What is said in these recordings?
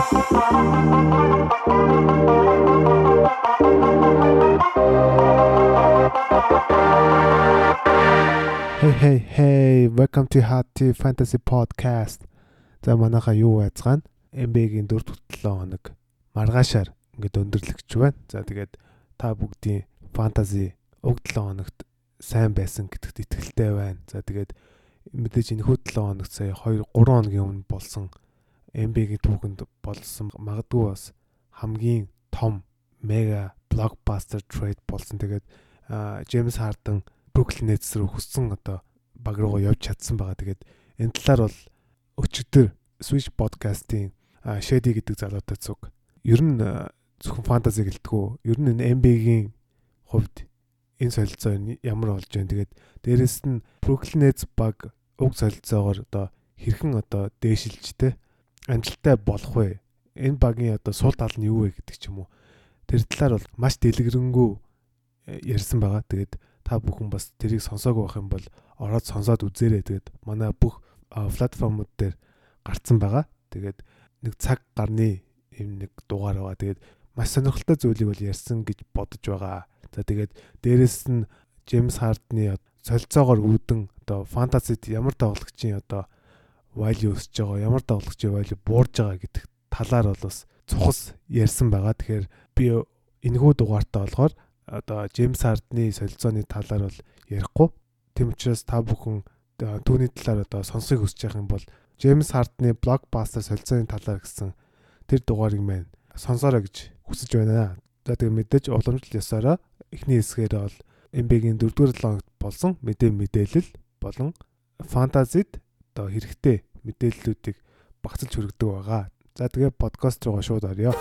Hey hey hey welcome to Tea Fantasy Podcast. За манайха юу байцгаана? MB-гийн 4 7 хоног маргаашаар ингээд өндөрлөгч байна. За тэгээд та бүгдийн фэнтези уг 7 хоногт сайн байсан гэдэгт итгэлтэй байна. За тэгээд мэдээж энэ хүү 7 хоногт сая 2 3 хоногийн өмнө болсон MB-гийн түүхэнд болсон магадгүй бас хамгийн том мега блокбастер трейд болсон. Тэгээд Джеймс Харден Brooklyn Nets рүү хүссэн одоо баг руугаа явж чадсан байгаа. Тэгээд энэ талаар бол өчигдөр Switch podcast-ийн Shady гэдэг залуутай цуг. Ер нь зөвхөн фэнтези гэлтгүү. Ер нь энэ NBA-гийн хувьд энэ солилцоо ямар болж байна. Тэгээд дээрэс нь Brooklyn Nets баг уг солилцоогоор одоо хэрхэн одоо дээшилж те амжилттай болох вэ? Энэ багийн одоо сул тал нь юу вэ гэдэг ч юм уу. Тэр талаар бол маш дэлгэрэнгүй ярьсан байгаа. Тэгээд та бүхэн бас тэрийг сонсоогүй байх юм бол ороод сонсоод үзээрэй. Тэгээд манай бүх платформуд дээр гарцсан байгаа. Тэгээд нэг цаг гарны юм нэг дугаар байгаа. Тэгээд маш сонирхолтой зүйлийг бол ярьсан гэж бодож байгаа. За тэгээд дээрэс нь Джеймс Хардны солилцоогоор үүдэн одоо фэнтезид ямар тоглогчийн одоо value өсөж байгаа, ямар тоглогчийн value буурж байгаа гэдэг талаар бол бас цухас ярьсан байгаа. Тэгэхээр би энэхүү дугаартаа болохоор одоо Джеймс Хардны солилцооны талаар бол ярихгүй. Тэм учраас та бүхэн түүний талаар одоо сонсохыг хүсэж байгаа юм бол Джеймс Хардны блокбастер солилцооны талаар гэсэн тэр дугаарыг маань сонсоорой гэж хүсэж байна. За тэгээ мэдээж уламжлал ёсороо эхний хэсгээр бол MB-гийн 4-р 7 болсон мэдээ мэдээлэл болон фантазид одоо хэрэгтэй мэдээллүүдийг багцлж хүргэдэг байгаа. За тэгээ подкаст руугаа шууд орё.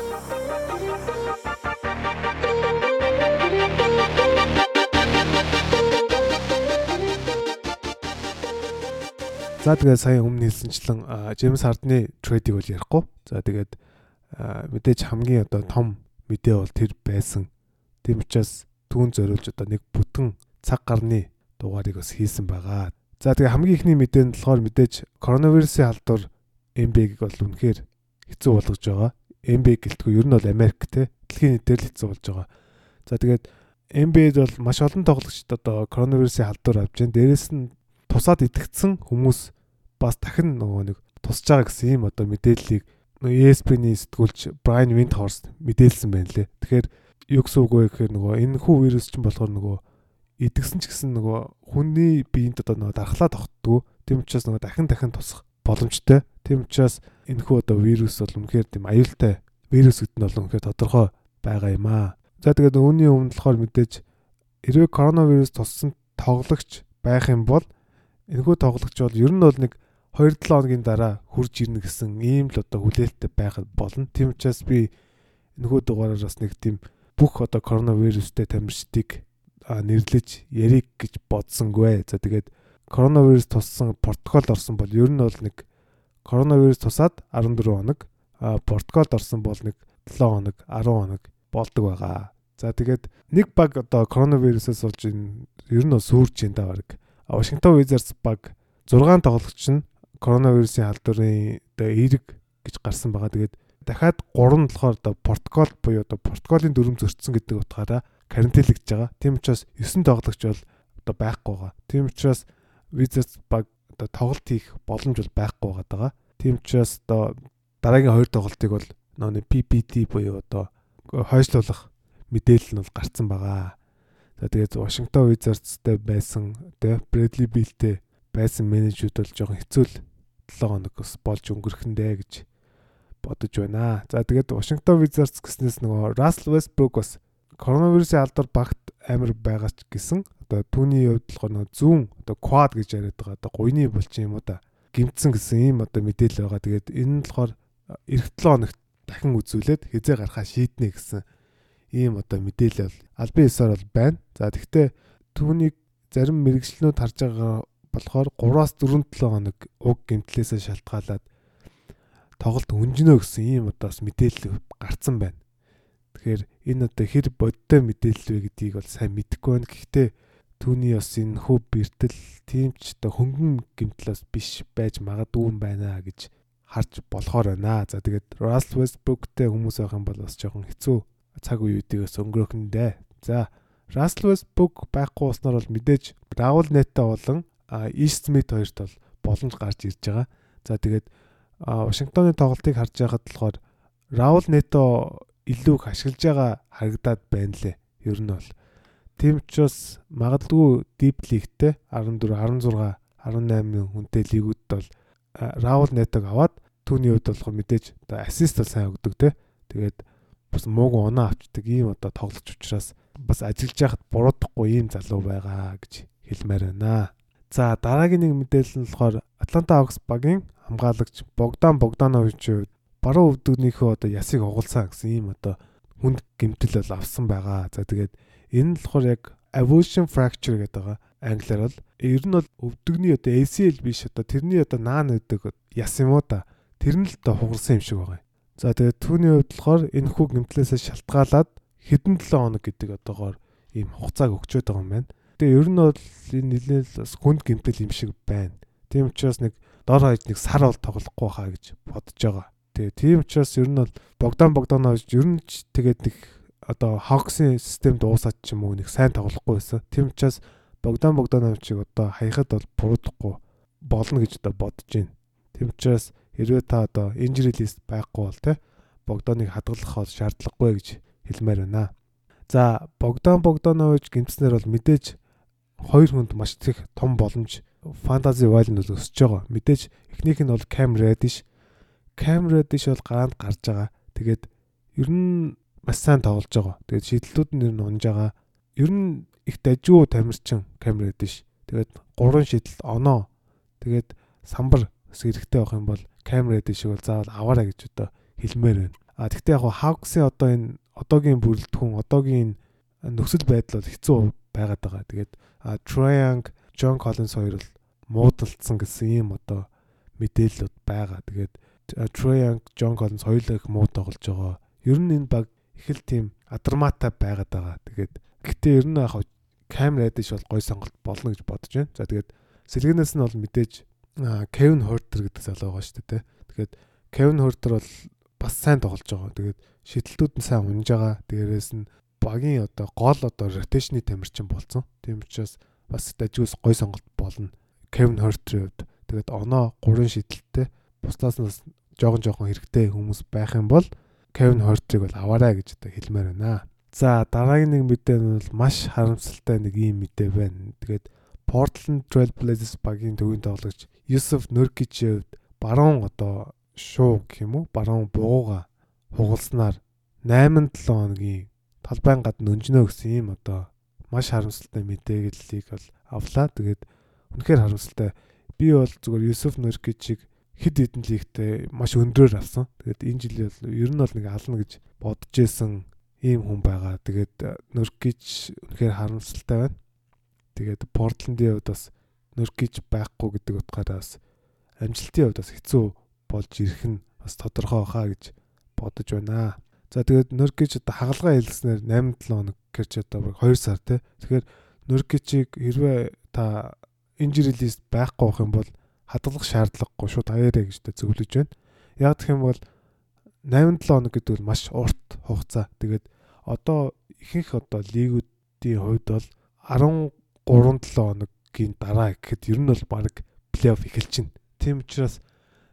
За тэгээд сая өмнө хэлсэнчлэн Джеймс Хардны трейдийг бол ярихгүй. За тэгээд мэдээж хамгийн одоо том мэдээ бол тэр байсан. Тийм учраас түүн зориулж одоо нэг бүтэн цаг гарны дугаарыг бас хийсэн байгаа. За тэгээ хамгийн ихний мэдээ нь болохоор мэдээж коронавирусын халдвар MB-г бол үнэхээр хэцүү болгож байгаа. MB гэлтгүй ер нь бол Америк те дэлхийн нийтээр л хэцүү болж байгаа. За тэгээд MB-д бол маш олон тоглогчид одоо коронавирусын халдвар авч जैन. Дээрээс нь тусаад итгэцсэн хүмүүс бас дахин нөгөө нэг тусч байгаа гэсэн ийм одоо мэдээллийг ESPN-ийн сэтгүүлч Brian Windhorst мэдээлсэн байна лээ. Тэгэхээр юу гэсэн үг вэ гэхээр нөгөө энэ хүү вирус чинь болохоор нөгөө идэгсэн ч гэсэн нөгөө хүний биед одоо нөгөө дархлаа тогтдгоо. Тийм учраас нөгөө дахин дахин тусах боломжтой. Тийм учраас энэ хүү одоо вирус бол үнэхээр тийм аюултай вирус гэдэг нь бол үнэхээр тодорхой байгаа юм аа. За тэгээд үүний өмнө болохоор мэдээж хэрвээ коронавирус туссан тоглогч байх юм бол энэхүү тоглогч бол ер нь бол нэг 2-7 хоногийн дараа хурж ирнэ гэсэн ийм л одоо хүлээлттэй байхад болно. Тийм учраас би энэхүү дугаараар бас нэг тийм бүх одоо коронавирустэй тамирчдыг нэрлэж яриг гэж бодсонгүй. За тэгээд коронавирус туссан протокол орсон бол ер нь бол нэг коронавирус тусаад 14 хоног, протоколд орсон бол нэг 7 хоног, 10 хоног болдог байгаа. За тэгээд нэг баг одоо коронавирусээс болж ер нь сүрж энэ баг. Вашингтон Wizards баг 6 тоглогч нь коронавирусын халдварын одоо эерэг гэж гарсан байгаа. Тэгээд дахиад 3 нь болохоор одоо протокол буюу одоо протоколын дүрм зөрчсөн гэдэг утгаараа карантинлэгдэж байгаа. Тийм учраас 9 тоглогч бол одоо байхгүй байгаа. Тийм учраас Wizards баг одоо тоглолт хийх боломж бол байхгүй байгаа. Тийм учраас одоо дараагийн хоёр тоглолтыг бол нөөний PPT буюу одоо хойшлуулах мэдээлэл нь бол гарцсан байгаа. За тэгээд Вашингтон Wizards-тэй байсан тэ Брэдли Биллтэй байсан менежүүд бол жоохон хэцүү л 7 хоног бас болж өнгөрөхөндөө гэж бодож байна. За тэгээд Вашингтон Wizards гэснээс нөгөө Russell Westbrook бас коронавирусын алдар багт амар байгаа ч гэсэн одоо түүний хувьд болохоор нөгөө зүүн одоо quad гэж яриад байгаа одоо гуйны булчин юм уу да гимтсэн гэсэн ийм одоо мэдээлэл байгаа. Тэгээд энэ нь болохоор эх 7 хоногт дахин үзүүлээд хизээ гарахаа шийднэ гэсэн ийм одоо мэдээлэл албан ёсоор бол байна. За тэгвэл түүнийг зарим мэрэгчлэнүүд харж байгаа болохоор 3-аас 4-7 хоног уг гэмтлээсээ шалтгаалаад тоглолт өнжнө гэсэн ийм одоос мэдээлэл гарцсан байна. Тэгэхээр энэ одоо хэр бодтой мэдээлэл вэ гэдгийг бол сайн мэдэхгүй байна. Гэхдээ түүний бас энэ хөв бэртэл тийм ч одоо хөнгөн гэмтлээс биш байж магадгүй юм байна гэж харж болохоор байна. За тэгээд Russell Westbrook-тэй хүмүүс байх юм бол бас жоохон хэцүү цаг үеүүдээс өнгөрөх нь дээ. За Russell Westbrook байхгүй уснаар бол мэдээж Raul Neto болон East Smith хоёрт бол боломж гарч ирж байгаа. За тэгээд Вашингтоны тоглолтыг харж байхад болохоор Raul Neto илүү их ашиглаж байгаа харагдаад байна лээ. Ер нь бол тийм учраас магадгүй Deep League-тэй 14, 16, 18 хүнтэй лигүүд бол Raul Neto-г аваад түүний хувьд болохоор мэдээж одоо ассист бол сайн өгдөг те. Тэгээд бас мууг оноо авчдаг ийм одоо тоглож учраас бас ажиллаж яхад буруудахгүй ийм залуу байгаа гэж хэлмээр байна. За дараагийн нэг мэдээлэл нь болохоор Атланта Hawks багийн хамгаалагч Богдан Богданович баруун өвдөгнийхөө одоо ясыг угуулсан гэсэн ийм одоо хүнд гэмтэл бол авсан байгаа. За тэгээд энэ нь болохоор яг avulsion fracture гэдэг байгаа. Англиар бол ер нь бол өвдөгний одоо ACL биш одоо тэрний одоо наан гэдэг яс юм уу та. Тэр нь л одоо хугарсан юм шиг байгаа. За тэгээд түүний хувьд болохоор энэ хүү гэмтлээсээ шалтгаалаад хэдэн 7 хоног гэдэг одоогоор ийм хугацааг өгчөөд байгаа юм байна. Тэгээ ер нь бол энэ нэлээд бас хүнд гэмтэл юм шиг байна. Тийм учраас нэг дор хаяж нэг сар бол тоглохгүй хаа гэж бодож байгаа. Тэгээ тийм учраас ер нь бол Богдан Богданович ер нь тэгээд нэг одоо Hawks-ын системд уусаад ч юм уу нэг сайн тоглохгүй байсан. Тийм учраас Богдан Богдановичийг одоо хаяхад бол буруудахгүй болно гэж одоо бодож байна. Тийм учраас хэрвээ та одоо injury list байхгүй бол те Богданыг хадгалах шаардлагагүй гэж хэлмээр байна. За Богдан Богданович гимцнэр бол мэдээж хоёр хүнд маш их том боломж фэнтези вайлнд бол өсөж байгаа. Мэдээж эхнийх нь бол Cam Reddish. Cam Reddish бол гараанд гарч байгаа. Тэгээд ер нь маш сайн тоглож байгаа. Тэгээд шийдлүүд нь ер нь унж байгаа. Ер нь их дажгүй тамирчин Cam Reddish. Тэгээд гурван шийдэл оноо. Тэгээд самбар хэрэгтэй байх юм бол Cam Reddish бол заавал аваарай гэж одоо хэлмээр байна. А тэгтээ яг Hawks-ийн одоо энэ одоогийн бүрэлдэхүүн одоогийн нөхцөл байдал бол хэцүү байгаад байгаа. Тэгээд Triang, John Collins хоёр бол муудалцсан гэсэн ийм одоо мэдээлэлүүд байгаа. Тэгээд Triang, John Collins хоёулаа их муу тоглож байгаа. Ер нь энэ баг их л тийм адармаатай байгаад байгаа. Тэгээд гэтээ ер нь яг Cam Reddish бол гой сонголт болно гэж бодож байна. За тэгээд сэлгэнээс нь бол мэдээж Kevin Huerter гэдэг залуу байгаа шүү дээ. Тэгээд Kevin Huerter бол бас сайн тоглож байгаа. Тэгээд шидэлтүүд нь сайн унж байгаа. Дээрээс нь багийн одоо гол одоо ротейшны тамирчин болсон. Тийм учраас бас дажгүйс гой сонголт болно. Кевин Хортрийн хувьд тэгээд оноо 3 шидэлттэй бусдаас нь жоохон жоохон хэрэгтэй хүмүүс байх юм бол Кевин Хортрийг бол аваарай гэж одоо хэлмээр байна. За дараагийн нэг мэдээ нь бол маш харамсалтай нэг ийм мэдээ байна. Тэгээд Portland Trail Blazers багийн төвийн тоглогч Юсеф Нөркичийн хувьд баруун одоо шуу уу баруун бугууга хугалснаар 8-7 хоногийн талбайн гадна өнжнө гэсэн ийм одоо маш харамсалтай мэдээллийг бол авлаа. Тэгээд үнэхээр харамсалтай. Би бол зүгээр Юсуф Нуркичийг хэд хэдэн лигтээ маш өндрөөр авсан. Тэгээд энэ жил ер нь бол нэг ална гэж бодож исэн ийм хүн байгаа. Тэгээд Нуркич үнэхээр харамсалтай байна. Тэгээд Портландын хувьд бас Нуркич байхгүй гэдэг утгаараас амжилтын хувьд бас хэцүү болж ирэх нь бас тодорхой хаа гэж бодож байна. За тэгээд Нуркич одоо хагалгаа хэлснээр 8-7 хоног гэрч одоо 2 сар тий. Тэгэхээр Нуркичийг хэрвээ та injury list байхгүй байх юм бол хадгалах шаардлагагүй шууд хаяарэ гэж зөвлөж байна. Яг гэх юм бол 8-7 хоног гэдэг бол маш урт хугацаа. Тэгээд одоо ихэнх одоо лигүүдийн хувьд бол 13-7 хоногийн дараа гэхэд ер нь бол баг плей-офф эхэлж байна. Тийм учраас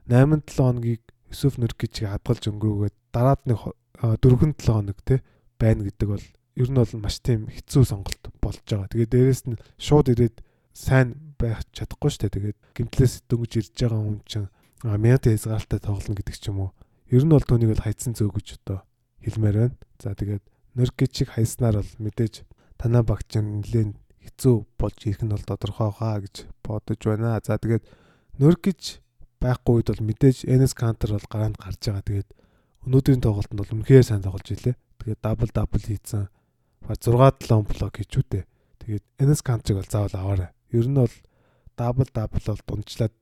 8-7 хоногийг Юсуф Нуркичийг хадгалж өнгөрөөгээд дараад нэг 4-7 хоног те байна гэдэг бол ер нь бол маш тийм хэцүү сонголт болж байгаа. Тэгээд дээрэс нь шууд ирээд сайн байх чадахгүй шүү дээ. Тэгээд гимтлээс дөнгөж ирж байгаа хүн чинь мяд хязгаартай тоглоно гэдэг ч юм уу. Ер нь бол түүнийг бол хайцсан зөв гэж одоо хэлмээр байна. За тэгээд Нуркичийг хайснаар бол мэдээж танаа багч нэлээд хэцүү болж ирэх нь бол тодорхой хаа гэж бодож байна. За тэгээд Нуркич байхгүй үед бол мэдээж NS counter бол гараанд гарч байгаа. Тэгээд өнөөдрийн тоглолтод бол үнэхээр сайн тоглож илээ. Тэгээд дабл дабл хийцэн. Баг 6 7 блок хийчүүдээ. Тэгээд NS counter-ыг бол заавал аваарай. Ер нь бол дабл дабл бол дундчлаад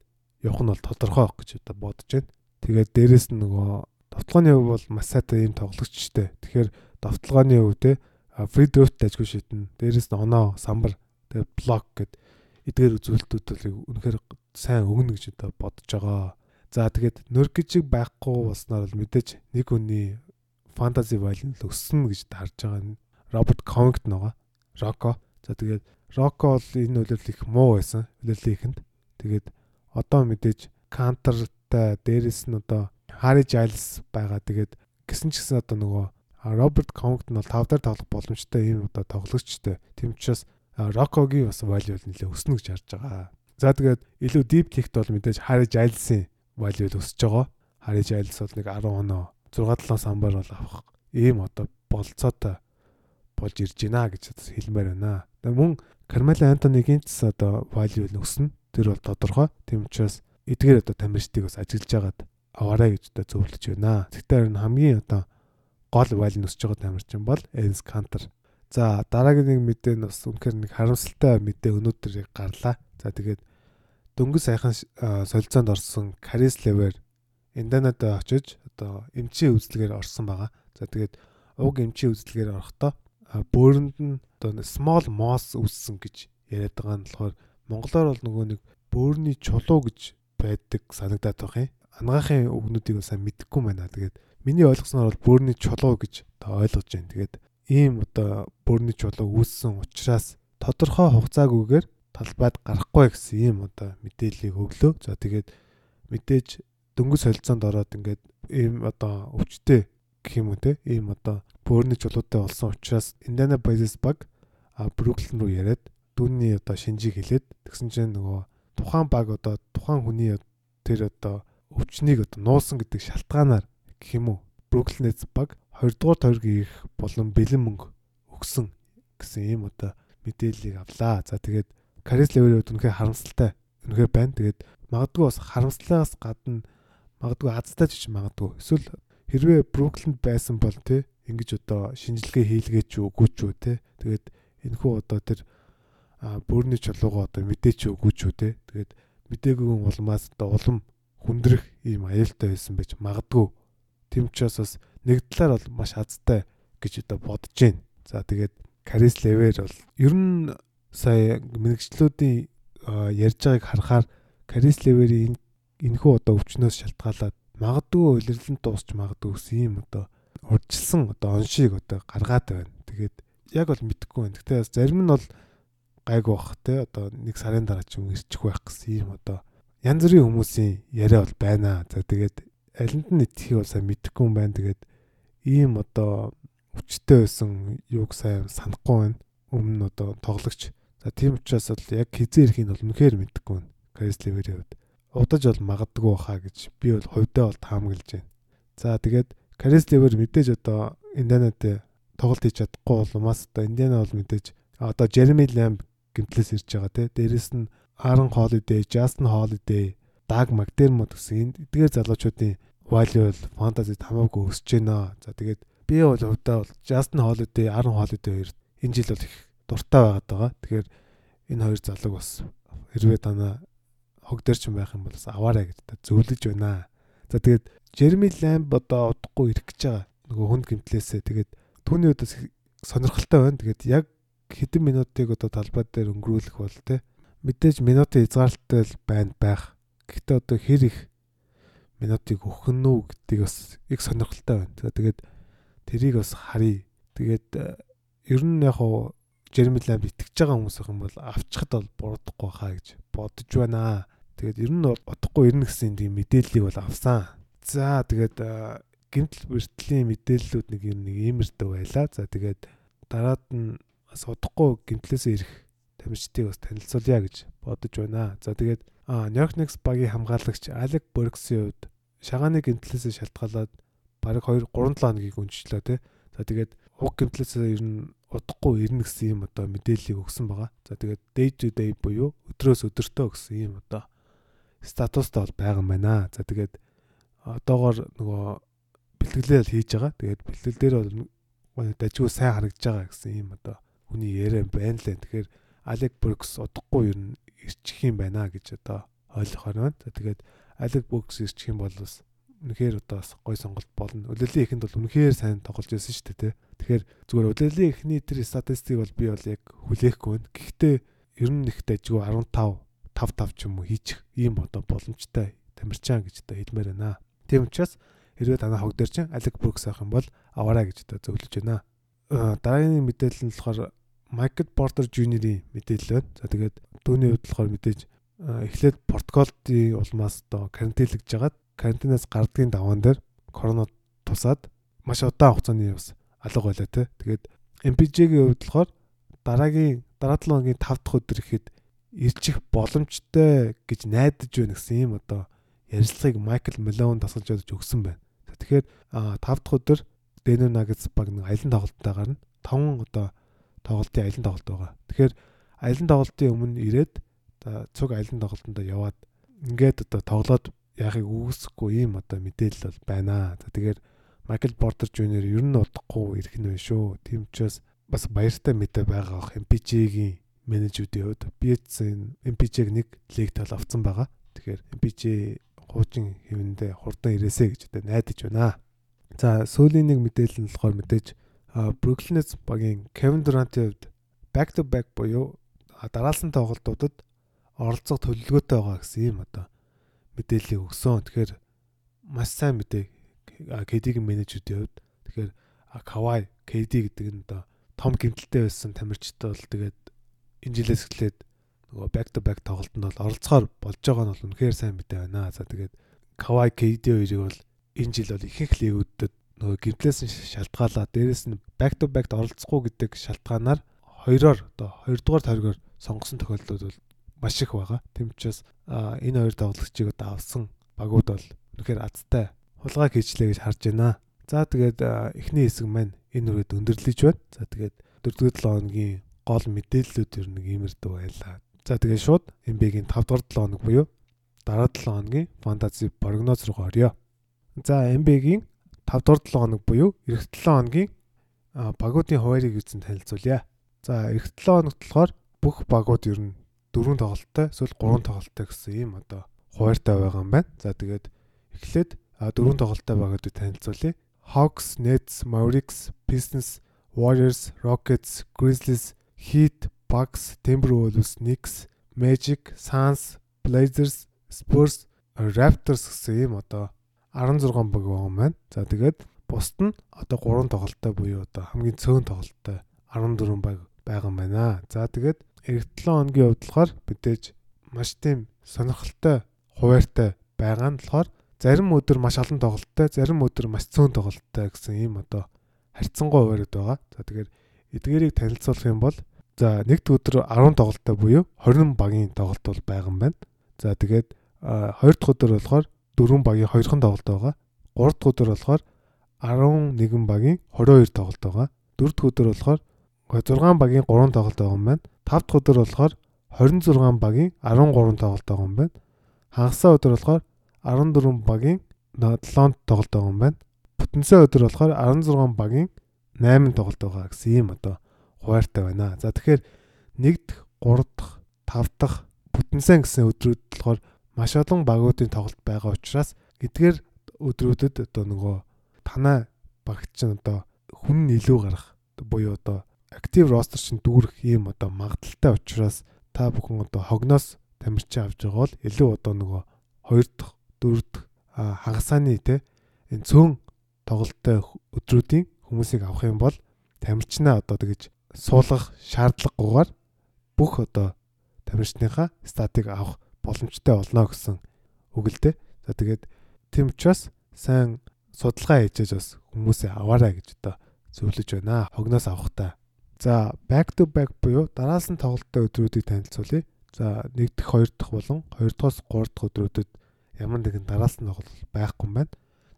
явах нь бол тодорхой байх гэж одоо бодож байна. Тэгээд дээрэс нь нөгөө довтлооны хувь бол маш сайтай юм тоглогчтэй. Тэгэхээр довтлооны хувь те фри дрифт ажгүй шийдэн. Дээрэс нь оноо самбар тэгээд блок гэд эдгээр үзүүлэлтүүд бол үнэхээр сайн өгнө гэж одоо бодож байгаа. За тэгээд Nurkic-ийг байхгүй болсноор бол мэдээж нэг хүний value л өссөн гэж харж байгаа нь Роберт Covington байгаа. Rocco. За тэгээд Rocco бол энэ үлрэл их муу байсан. Үлрэлийн ихэнд. Тэгээд одоо мэдээж Counter-тай дээрэс нь одоо Harry Giles байгаа. Тэгээд гисэн ч гэсэн одоо нөгөө Роберт Covington бол 5 дахь тоглох боломжтой ийм одоо тоглогчтой. Тэм учраас Rocco-гийн бас value нэлээ өснө гэж харж байгаа. За тэгээд илүү deep kick бол мэдээж Harry Giles-ийн value өсөж байгаа. Harry Giles бол нэг 10 оноо 6-7 самбар бол авах ийм одоо болцоотой болж ирж байна гэж хэлмээр байна. Мөн Кармела Антонигийн ч одоо value өснө. Тэр бол тодорхой. Тийм учраас эдгээр одоо тамирчдыг бас ажиглаж байгаад аваарай гэж одоо зөвлөж байна. Тэгтээ энэ хамгийн одоо гол value өсөж байгаа тамирчин бол Ens Canter. За дараагийн нэг мэдээ нь бас үнэхээр нэг харамсалтай мэдээ өнөөдөр гарлаа. За тэгээд дөнгөж сайхан солилцоонд орсон Caris Lever Индонад очиж одоо эмчийн үзлэгээр орсон байгаа. За тэгээд уг эмчийн үзлэгээр орохдоо бөөрөнд нь одоо small moss үүссэн гэж яриад байгаа нь болохоор монголоор бол нөгөө нэг бөөрийн чулуу гэж байдаг санагдаад байх юм. Ангаахын үгнүүдийг сайн мэдэхгүй байна. Тэгээд миний ойлгосноор бол бөөрийн чулуу гэж та ойлгож байна. Тэгээд ийм одоо бөөрийн чулуу үүссэн учраас тодорхой хугацаагүйгээр талбайд гарахгүй гэсэн ийм одоо мэдээллийг өглөө. За тэгээд мэдээж дөнгөж солилцоонд ороод ингээд ийм одоо өвчтэй гэх юм уу те ийм одоо бөөрийн чулуутай болсон учраас Indiana Pacers баг Brooklyn руу яриад дүүний одоо шинжийг хэлээд тэгсэн чинь нөгөө тухайн баг одоо тухайн хүний тэр одоо өвчнийг одоо нуусан гэдэг шалтгаанаар гэх юм уу Brooklyn Nets баг 2 дугаар тойргийн их болон бэлэн мөнгө өгсөн гэсэн ийм одоо мэдээллийг авлаа. За тэгээд Карис Леверүүд үнэхээр харамсалтай үнэхээр байна. Тэгээд магадгүй бас харамслаас гадна магадгүй азтай ч магадгүй. Эсвэл хэрвээ Бруклинд байсан бол те ингэж одоо шинжилгээ хийлгээч үгүй ч үү те. Тэгээд энэхүү одоо тэр бөөрийн чулуугаа одоо мэдээч үгүй ч үү те. Тэгээд мдээгүй улмаас одоо улам хүндрэх ийм аюултай байсан байж магадгүй. Тэм учраас бас нэг талаар бол маш азтай гэж одоо бодож байна. За тэгээд Карис Левер бол ер нь сая мэрэгчлүүдийн ярьж байгааг харахаар Карис Леверийн энэхүү одоо өвчнөөс шалтгаалаад магадгүй улирлан дуусч магадгүй гэсэн ийм одоо урдчилсан одоо оншийг одоо гаргаад байна. Тэгээд яг бол мэдэхгүй байна. Гэтэ зарим нь бол гайгүй бах те одоо нэг сарын дараа ч юм ирчих байх гэсэн ийм одоо янз бүрийн хүмүүсийн яриа бол байна. За тэгээд алинд нь итгэхийг бол сайн мэдэхгүй юм байна. Тэгээд ийм одоо өвчтэй байсан юуг сайн санахгүй байна. Өмнө нь одоо тоглогч. За тийм учраас бол яг хизээ ирэхийг бол үнэхээр мэдэхгүй байна. Крис Ливерийн хувьд удаж бол магадгүй баха гэж би бол хувьдаа бол таамаглаж байна. За тэгээд Карис Ливер мэдээж одоо Индианад тоглолт хийж чадахгүй болмаас одоо Индиана бол мэдээж одоо Jeremy Lamb гэмтлээс ирж байгаа те. Дээрэс нь Aaron Holiday, Justin Holiday, Doug McDermott гэсэн эдгээр залуучуудын value бол fantasy хамаагүй өсөж байна. За тэгээд би бол хувьдаа бол Justin Holiday, Aaron Holiday хоёр энэ жил бол их дуртай байгаад байгаа. Тэгэхээр энэ хоёр залууг бас хэрвээ танаа хог дээр ч байх юм бол бас аваарай гэж та зөвлөж байна. За тэгээд Jeremy Lamb одоо удахгүй ирэх гэж байгаа. Нөгөө хүнд гимтлээсээ тэгээд түүний удаас сонирхолтой байна. Тэгээд яг хэдэн минутыг одоо талбай дээр өнгөрүүлэх бол те мэдээж минутын хязгаарлалтай л байна байх. Гэхдээ одоо хэр их минутыг өгөх нь үү гэдгийг бас их сонирхолтой байна. Тэгээд тэрийг бас харъя. Тэгээд э, ер нь яг хуу Jeremy Lamb итгэж байгаа хүмүүс юм бол авчихад бол буруудахгүй хаа гэж бодож байна. Тэгээд ер нь удахгүй ирнэ гэсэн тийм мэдээллийг бол авсан. За тэгээд гимтэл бэртлийн мэдээллүүд нэг юм нэг иймэрдүү байлаа. За тэгээд дараад нь бас удахгүй гимтлээсээ ирэх тамирчдыг бас танилцуулъя гэж бодож байна. За тэгээд Нью-Йорк Knicks багийн хамгаалагч Алек Борксийн хувьд шагааны гимтлээсээ шалтгаалаад бараг 2 3 7 хоногийг өнчлөө тий. За тэгээд уг гимтлээсээ ер нь удахгүй ирнэ гэсэн юм одоо мэдээллийг өгсөн байгаа. За тэгээд day to day буюу өдрөөс өдөртөө гэсэн юм одоо статустай бол байгаа юм байна. За тэгээд одоогоор нөгөө бэлтгэлээ хийж байгаа. Тэгээд бэлтгэл дээр бол дажгүй сайн харагдаж байгаа гэсэн ийм одоо хүний яриа байна лээ. Тэгэхээр Алек Брукс удахгүй ер нь ирчих юм байна гэж одоо ойлгохоор байна. За тэгээд Алек Брукс ирчих юм бол бас үнэхээр одоо бас гой сонголт болно. Улирлын ихэнд бол үнэхээр сайн тоглож байсан шүү дээ. Тэгэхээр зүгээр улирлын ихний тэр статистик бол би бол яг хүлээхгүй байна. Гэхдээ ер нь их дажгүй 15 5 5 ч юм уу хийчих ийм одоо боломжтой тамирчаан гэж одоо хэлмээр байна. Тийм учраас хэрвээ танаа хог дээр чинь Алек Брукс авах юм бол аваарай гэж одоо зөвлөж байна. Дараагийн мэдээлэл нь болохоор Майкл Портер Жуниорийн мэдээлэл байна. За тэгээд түүний хувьд болохоор мэдээж эхлээд Португалдын улмаас одоо карантинлэгж жагаад карантинаас гардгийн даваан дээр коронавирус тусаад маш удаан хугацааны бас алга байлаа те. Тэгээд MPJ-гийн хувьд болохоор дараагийн дараа 7 хоногийн 5 дахь өдөр ихэд ирчих боломжтой гэж найдаж байна гэсэн юм одоо ярилцлагыг Майкл Мелон тасалж өгч өгсөн байна. Тэгэхээр 5 дахь өдөр Denver Nuggets баг нэг аялын тоглолттой гарна. 5 одоо тоглолтын аялын тоглолт байгаа. Тэгэхээр аялын тоглолтын өмнө ирээд цуг аялын тоглолтонд яваад ингээд одоо тоглоод яахыг үгүйсэхгүй юм одоо мэдээлэл бол байна. За тэгэхээр Майкл Портер Жуниор ер нь удахгүй ирэх нь вэ шүү. Тийм учраас бас баяртай мэдээ байгаа ах MPJ-гийн менежүүдийн хувьд энэ MPJ-г нэг лиг тал авцсан байгаа. Тэгэхээр MPJ хуучин хэвэндээ хурдан ирээсэ гэж одоо найдаж байна. За сүүлийн нэг мэдээлэл нь болохоор мэдээж Brooklyn Nets багийн Kevin Durant-ийн хувьд back to back буюу дараалсан тоглолтуудад оролцох төлөвлөгөөтэй байгаа гэсэн юм одоо мэдээллийг өгсөн. Тэгэхээр маш сайн мэдээ KD-ийн менежүүдийн хувьд тэгэхээр Kawhi KD гэдэг нь одоо том гэмтэлтэй байсан тамирчтай бол тэгээд энэ жилээс эхлээд нөгөө back to back тоглолтод бол оролцохоор болж байгаа нь бол үнэхээр сайн мэдээ байна. За тэгээд Kawhi KD хоёрыг бол энэ жил бол ихэнх лигүүдэд нөгөө гэмтлээс нь шалтгаалаа. Дээрэс нь back to back оролцохгүй гэдэг шалтгаанаар хоёроор одоо хоёрдугаар тойргоор сонгосон тохиолдлууд бол маш их байгаа. Тэм учраас энэ хоёр тоглогчийг одоо авсан багууд бол үнэхээр азтай хулгай хийчлээ гэж харж байна. За тэгээд эхний хэсэг маань энэ үрээд өндөрлөж байна. За тэгээд 4-р 7 хоногийн гол мэдээллүүд ер нь иймэрдүү байлаа. За тэгээд шууд NBA-гийн 5-р 7 хоног буюу дараа 7 хоногийн фэнтези прогноз руу орё. За NBA-гийн 5-р 7 хоног буюу эх 7 хоногийн багуудын хуваарийг үзэн танилцуулъя. За эх 7 хоногт болохоор бүх багууд ер нь дөрвөн тоглолттой эсвэл гурван тоглолттой гэсэн ийм одоо хуваартай байгаа юм байна. За тэгээд эхлээд дөрвөн тоглолттой байгаад танилцуулъя. Hawks, Nets, Mavericks, Pistons, Warriors, Rockets, Grizzlies, Heat, Bucks, Timberwolves, Knicks, Magic, Suns, Blazers, Spurs, Raptors гэсэн ийм одоо 16 баг байгаа байна. За тэгээд бусд нь одоо 3 тоглолттой буюу одоо хамгийн цөөн тоглолттой 14 баг байгаа юм байна. За тэгээд эх 7 хоногийн хувьд болохоор мэдээж маш тийм сонирхолтой хуваартай байгаа нь болохоор зарим өдөр маш олон тоглолттой, зарим өдөр маш цөөн тоглолттой гэсэн ийм одоо харьцангуй хуваард байгаа. За тэгэхээр эдгээрийг танилцуулах юм бол за нэгд өдөр 10 тоглолттой буюу 20 багийн тоглолт бол байгаа юм байна. За тэгээд хоёр дахь өдөр болохоор 4 багийн 2хан тоглолт байгаа. 3 дахь өдөр болохоор 11 багийн 22 тоглолт байгаа. 4 дахь өдөр болохоор 6 багийн 3 тоглолт байгаа юм байна. 5 дахь өдөр болохоор 26 багийн 13 тоглолт байгаа юм байна. Хагасаа өдөр болохоор 14 багийн 7-нд тоглолт байгаа юм байна. Бүтэнсээ өдөр болохоор 16 багийн 8 тоглолт байгаа гэсэн ийм одоо хуваартай байна. За тэгэхээр 1 дахь, 3 дахь, 5 дахь бүтэнсэн гэсэн өдрүүд болохоор маш олон багуудын тоглолт байгаа учраас эдгээр өдрүүдэд одоо нөгөө танаа багт чинь одоо хүн илүү гарах буюу одоо актив ростер чинь дүүрэх ийм одоо магадaltaй учраас та бүхэн одоо хогноос тамирчин авч байгаа бол илүү одоо нөгөө хоёр дахь дөрөвд хагасааны те энэ цөөн тоглолттой өдрүүдийн хүмүүсийг авах юм бол тамирчнаа одоо тэгэж суулгах шаардлагагүйгээр бүх одоо тамирчныхаа статыг авах боломжтой болно гэсэн үг л дээ. За тэгээд тийм учраас сайн судалгаа хийжээж бас хүмүүсээ аваарай гэж одоо зөвлөж байна. Хогноос авахтаа. За back to back буюу дараас нь тоглолттой өдрүүдийг танилцуулъя. За 1 дахь 2 дахь болон 2 дахь 3 дахь өдрүүдэд ямар нэгэн дараалсан тоглолт байхгүй юм байна.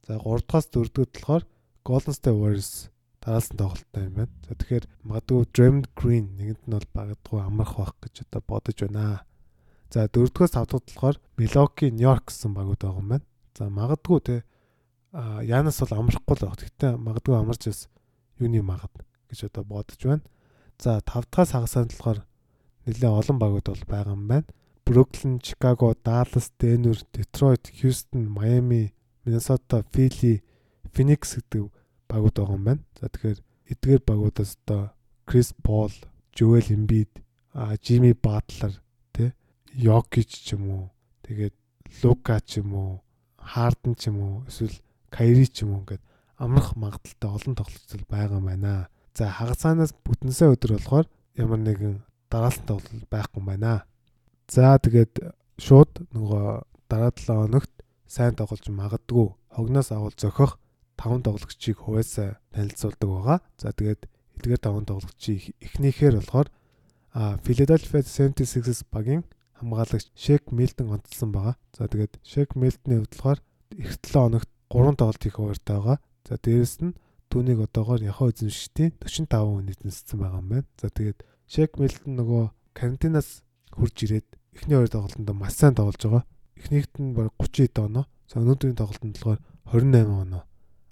За 3 дахь 4 дахь болохоор Golden State Warriors дараалсан тоглолттой юм байна. За тэгэхээр магадгүй Draymond Green нэгэнд нь бол багадгүй амрах байх гэж одоо бодож байна. За 4 дахь 5 дахь болохоор Milwaukee, New York гэсэн багууд байгаа юм байна. За магадгүй те а Янас бол амрахгүй л баг. Гэхдээ магадгүй амарч бас юуны магад гэж одоо бодож байна. За 5 дахь хагасанд болохоор нэлээд олон багууд бол байгаа юм байна. Бруклин, Чикаго, Даллас, Денвер, Детройт, Хьюстон, Майами, Миннесота, Фили, Феникс гэдэг багууд байгаа юм байна. За тэгэхээр эдгээр багуудаас одоо Крис Пол, Жоэл Эмбид, Жими Батлер, тэ Йокич ч юм уу. Тэгээд Лука ч юм уу, Харден ч юм уу, эсвэл Кайри ч юм уу ингээд амрах магадaltaй олон тоглолцол байгаа юм байна. За хагацаанаас бүтэнсээ өдөр болохоор ямар нэгэн дараалсан тоглол байхгүй юм байна. За тэгээд шууд нөгөө дараа 7 хоногт сайн тоглож магадгүй хогноос авал зөхөх 5 тоглогчийг хуваасаа танилцуулдаг байгаа. За тэгээд эдгээр 5 тоглогчийг эхнийхээр болохоор Philadelphia 76ers багийн хамгаалагч Shaq Milton онцлсан байгаа. За тэгээд Shaq Milton-ийн хувьд болохоор эх 7 хоногт 3 тоглолт хийх хуваартай байгаа. За дээрэс нь түүнийг одоогоор яхаа эзэмшигчдийн 45 хүн эзэмссэн байгаа юм байна. За тэгээд Shaq Milton нөгөө карантинаас хурж ирээд эхний хоёр тоглолтод маш сайн тоглож байгаа. Эхнийгт нь баг 30 оноо. За өнөөдрийн тоглолтод болохоор 28 оноо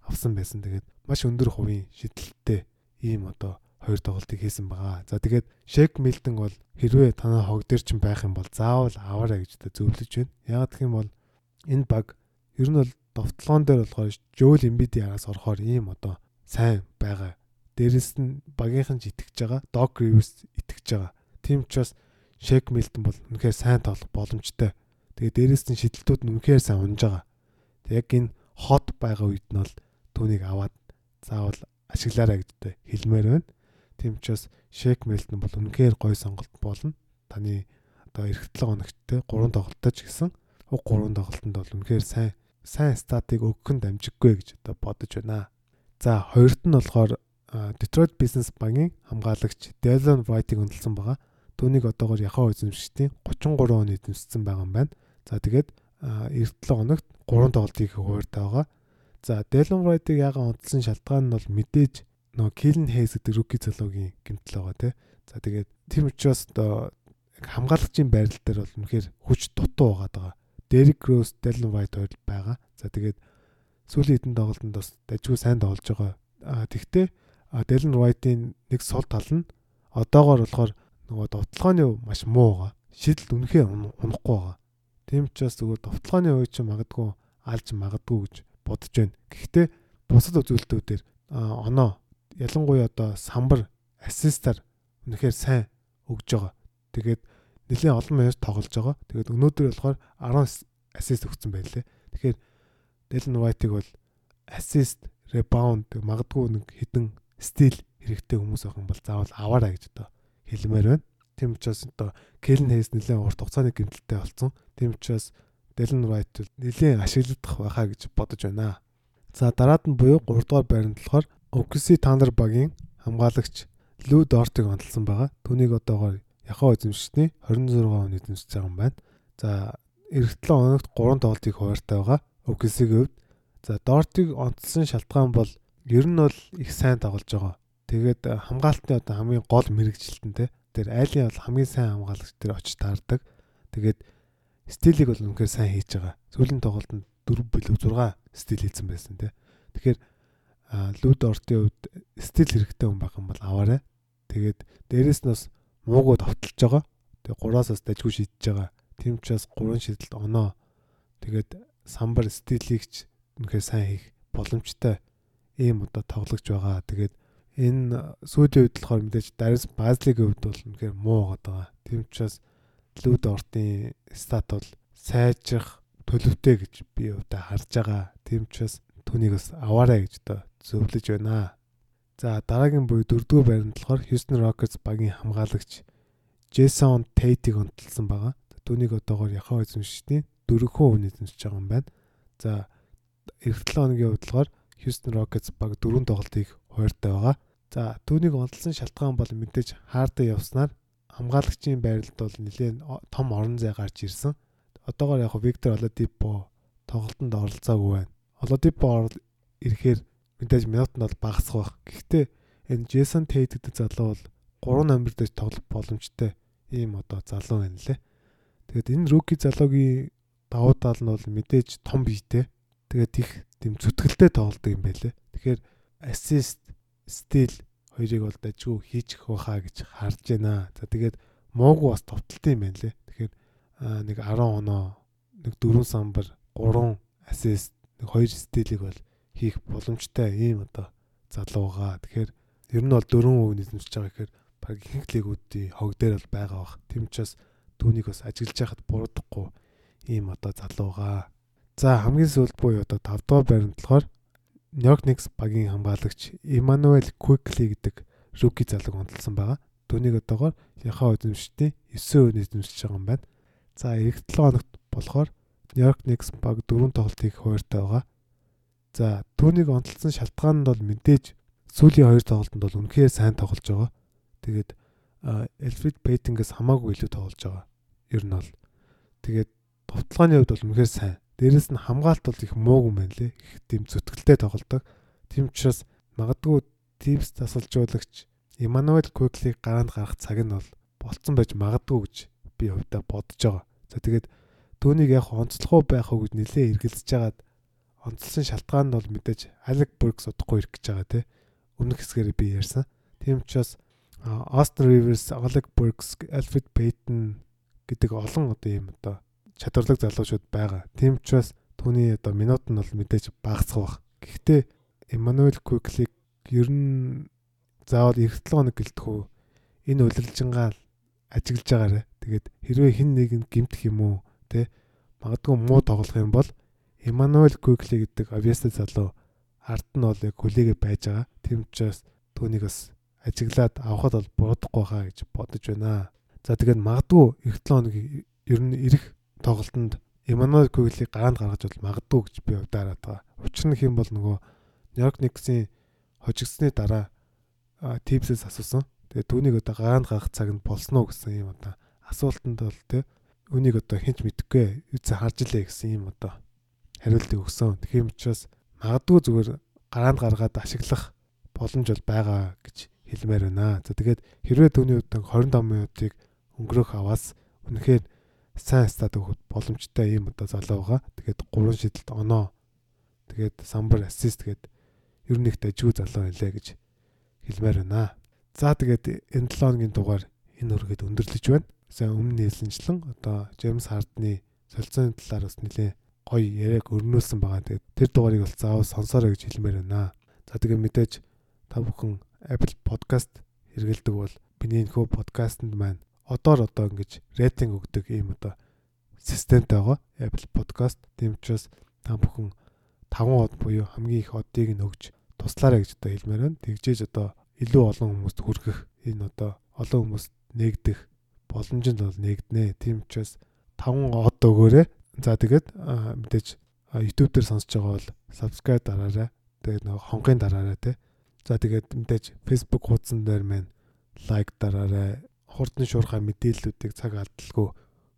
авсан байсан. Тэгээд маш өндөр хувийн шидэлттэй ийм одоо хоёр тоглолтыг хийсэн байгаа. За тэгээд Shaq Milton бол хэрвээ танаа хог дээр ч байх юм бол заавал аваарай гэж зөвлөж байна. Яг гэх юм бол энэ баг ер нь бол довтлоон дээр болохоор Joel Embiid-ийн араас орохоор ийм одоо сайн байгаа. Дээрэс нь багийнхан ч итгэж байгаа. Doc Rivers итгэж байгаа. Тим ч бас Shaq Milton бол үнэхээр сайн тоглох боломжтой. Тэгээд дээрэс нь шидэлтүүд нь үнэхээр сайн унж байгаа. Тэг яг энэ хот байгаа үед нь бол түүнийг аваад заавал ашиглаарай гэдэгтэй хэлмээр байна. Тийм учраас Shake Milton бол үнэхээр гоё сонголт болно. Таны одоо эх 7 хоногттэй 3 тоглолттой ч гэсэн уг 3 тоглолтод бол үнэхээр сайн сайн статыг өгөх нь дамжиггүй гэж одоо бодож байна. За хоёрт нь болохоор Detroit Business Bank-ийн хамгаалагч Dylan White-ийг өндлсөн байгаа. Түүнийг одоогоор яхаа эзэмшигчдийн 33 он эзэмшсэн байгаа юм байна. За тэгээд эх 7 хоногт 3 тоглолт хийх хуваартай байгаа. За Dylan White-ийг яагаад унтсан шалтгаан нь бол мэдээж нөгөө Килн Хейс гэдэг руки залуугийн гэмтэл байгаа тий. За тэгээд тийм учраас одоо хамгаалагчийн байрал дээр бол үнэхээр хүч дутуу байгаа. Derrick Rose, Dylan White хоёр байгаа. За тэгээд сүүлийн хэдэн тоглолтод бас дажгүй сайн тоглож байгаа. А тэгтээ Dylan White-ийн нэг сул тал нь одоогоор болохоор нөгөө довтлооны маш муу байгаа. Шидэл үнэхээр унахгүй байгаа. Тийм учраас зүгээр довтлооны үе чинь магадгүй алж магадгүй гэж бодож байна. Гэхдээ бусад үзүүлэлтүүдээр оноо ялангуяа одоо самбар ассистаар үнэхээр сайн өгж байгаа. Тэгээд нэлээд олон мяас тоглож байгаа. Тэгээд өнөөдөр болохоор 10 ассист өгсөн байлээ. Тэгэхээр Dylan White-ыг бол ассист, rebound магадгүй нэг хідэн стил хэрэгтэй хүмүүс байх юм бол заавал аваарай гэж одоо хэлмээр байна. Тийм учраас одоо Kellen Hayes нэлээд урт хугацааны гэмтэлтэй болсон. Тийм учраас Dylan White нэлээд ашиглагдах байхаа гэж бодож байна. За дараад нь буюу 3 дугаар байранд болохоор OKC Thunder багийн хамгаалагч Лүү Дортыг онцлсан байгаа. Түүнийг одоогоор яхаа эзэмшсэний 26 он эзэмшиж байгаа юм байна. За эх 7 хоногт 3 тоглолтыг хуваартай байгаа. OKC-ийн хувьд. За Дортыг онцлсан шалтгаан бол ер нь бол их сайн тоглож байгаа. Тэгээд хамгаалтны одоо хамгийн гол мэрэгжилтэнтэй. Тэр айлын бол хамгийн сайн хамгаалагч тэр очиж таардаг. Тэгээд стилийг бол үнэхээр сайн хийж байгаа. Сүүлийн тоглолтод 4 билүү 6 стил хийсэн байсан тий. Тэгэхээр лүд ортын үед стил хэрэгтэй хүн байх юм бол аваарай. Тэгээд дээрэс нь бас муугуу товтолж байгаа. Тэгээд гураасаас дажгүй шидэж байгаа. Тийм учраас гурван шидэлт оноо. Тэгээд самбар стилийгч үнэхээр сайн хийх боломжтой ийм одоо тоглогч байгаа. Тэгээд энэ сүүлийн үед болохоор мэдээж Дарис Базлигийн хувьд бол үнэхээр муу байгаа. Тийм учраас лүд ортын стат бол сайжрах төлөвтэй гэж би өвдө харж байгаа. Тийм учраас түүнийг бас аваарай гэж одоо зөвлөж байна. За дараагийн буюу дөрөвдүгээр байранд болохоор Houston Rockets багийн хамгаалагч Jason Tate-ийг онцлсан байгаа. Түүнийг одоогоор яхаа эзэмшигчдийн дөрөвхөн хүн эзэмшиж байгаа юм байна. За эх 7 хоногийн хувьд болохоор Houston Rockets баг дөрөв тоглолт хийх хууртай байгаа. За түүнийг онцлсан шалтгаан бол мэдээж хаардаа явснаар хамгаалагчийн байралд бол нэлээд том орон зай гарч ирсэн. Одоогоор яг Виктор Oladipo тоглолтод оролцоогүй байна. Oladipo ирэхээр мэдээж минут нь бол багасах байх. Гэхдээ энэ Jason Tate гэдэг залуу бол 3 номер дээр тоглох боломжтой ийм одоо залуу байна лээ. Тэгээд энэ руки залуугийн давуу тал нь бол мэдээж том биетэй. Тэгээд их тийм зүтгэлтэй тоглодог юм байлээ. Тэгэхээр assist, steal хоёрыг бол дажгүй хийчих байхаа гэж харж байна. За тэгээд муугүй бас товтлолт юм байна лээ. Тэгэхээр нэг 10 оноо, нэг 4 самбар, 3 assist, нэг 2 steal-ийг бол хийх боломжтой ийм одоо залуу байгаа. Тэгэхээр ер нь бол дөрвөн үе эзэмшиж байгаа гэхээр баг ихэнх лигүүдийн хог дээр бол байгаа бах. Тэм учраас түүнийг бас ажиглаж яхад буруудахгүй ийм одоо залуугаа. За хамгийн сүүлд буюу одоо 5 дугаар байранд York Knicks багийн хамгаалагч Emmanuel Quickly гэдэг rookie залууг онцлсан байгаа. Түүнийг одоогоор яхаа эзэмшдийн 9 өнөд эзэмшиж байгаа юм байна. За эх 7 хоногт болохоор York Knicks баг 4 тоглолт хийх хууртай байгаа. За түүнийг онцлсан шалтгаан нь бол мэдээж сүүлийн хоёр тоглолтод бол үнэхээр сайн тоглож байгаа. Тэгээд Elfrid Payton-гээс хамаагүй илүү тоглож байгаа. Ер нь бол тэгээд товтлооны хувьд бол үнэхээр сайн. Дээрэс нь хамгаалт бол их мууг юм байна лээ. Их тийм зүтгэлтэй тоглодог. Тийм учраас магадгүй Tips тасалжуулагч Emmanuel Quickly гараанд гарах цаг нь бол болцсон байж магадгүй гэж би хувьдаа бодож байгаа. За тэгээд түүнийг яг онцлох уу байх уу гэж нэлээ эргэлзэж байгаад онцлсан шалтгаан нь бол мэдээж Alec Burks удахгүй ирэх гэж байгаа тий. Өмнөх хэсгээр би ярьсан. Тийм учраас Austin Rivers, Alec Burks, Alfred Payton гэдэг олон одоо ийм одоо чадварлаг залуучууд байгаа. Тийм учраас түүний одоо минут нь бол мэдээж багасах бах. Гэхдээ Emmanuel Quickly ер нь заавал эх 7 хоног гэлтэх үү? Энэ удирдлагынгаа ажиглаж байгаарэ. Тэгээд хэрвээ хин нэг нь гимтэх юм уу, тэ? Магадгүй муу тоглох юм бол Emmanuel Quickly гэдэг obvious залуу ард нь бол яг хүлээгээ байж байгаа. Тийм учраас түүнийг бас ажиглаад авахд бол буруудахгүй хаа гэж бодож байна. За тэгээд магадгүй эх 7 хоног ер нь ирэх тоглолтод Эммануэл Квилийг гараанд гаргаж бол магадгүй гэж би удаарад байгаа. Учир нь хэм бол нөгөө Нью-Йорк Никсийн хожигдсны дараа Типсээс асуусан. Тэгээд түүнийг одоо гараанд гаргах цаг нь болсон уу гэсэн юм одоо асуултанд бол тэ үнийг одоо хинч мэдэхгүй үгүй харж илээ гэсэн юм одоо хариултыг өгсөн. Тэгэхээр учраас магадгүй зүгээр гараанд гаргаад ашиглах боломж бол байгаа гэж хэлмээр байна. За тэгээд хэрвээ түүний хувьд 25 минутыг өнгөрөх аваас үнэхээр сайн стат өгөх боломжтой юм одоо залуу байгаа. Тэгээд 3 шидэлт оноо тэгээд самбар ассист тэгээд ер нь их дажгүй залуу байлаа гэж хэлмээр байна. За тэгээд энэ 7 хоногийн дугаар энэ үргээд өндөрлөж байна. За өмнө хэлсэнчлэн одоо Джеймс Хардны солилцооны талаар бас нэлээ гоё яриаг өрнүүлсэн байгаа. Тэгээд тэр дугаарыг бол заавал сонсоорой гэж хэлмээр байна. За тэгээд мэдээж та бүхэн Apple Podcast хэрэгэлдэг бол миний энэ подкастэнд маань одоор одоо ингэж рейтинг өгдөг ийм одоо системтэй байгаа. Apple Podcast тийм учраас та бүхэн 5 од буюу хамгийн их одыг нь өгж туслаарай гэж одоо хэлмээр байна. Тэгжээж одоо илүү олон хүмүүст хүргэх энэ одоо олон хүмүүст нээгдэх боломжинд бол нээгднэ. Тийм учраас 5 од өгөөрэй. За тэгээд мэдээж YouTube дээр сонсож байгаа бол subscribe дараарай. Тэгээд нэг хонхын дараарай те. За тэгээд мэдээж Facebook хуудсан дээр маань лайк дараарай. Хурдны шуурхай мэдээллүүдийг цаг алдалгүй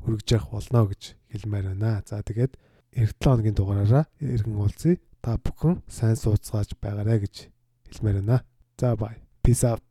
хүргэж явах болно гэж хэлмээр байна. За тэгээд эх 7 хоногийн дугаараараа иргэн уулзъя. Та бүхэн сайн сууцгааж байгаарэ гэж хэлмээр байна. За бай. Peace out.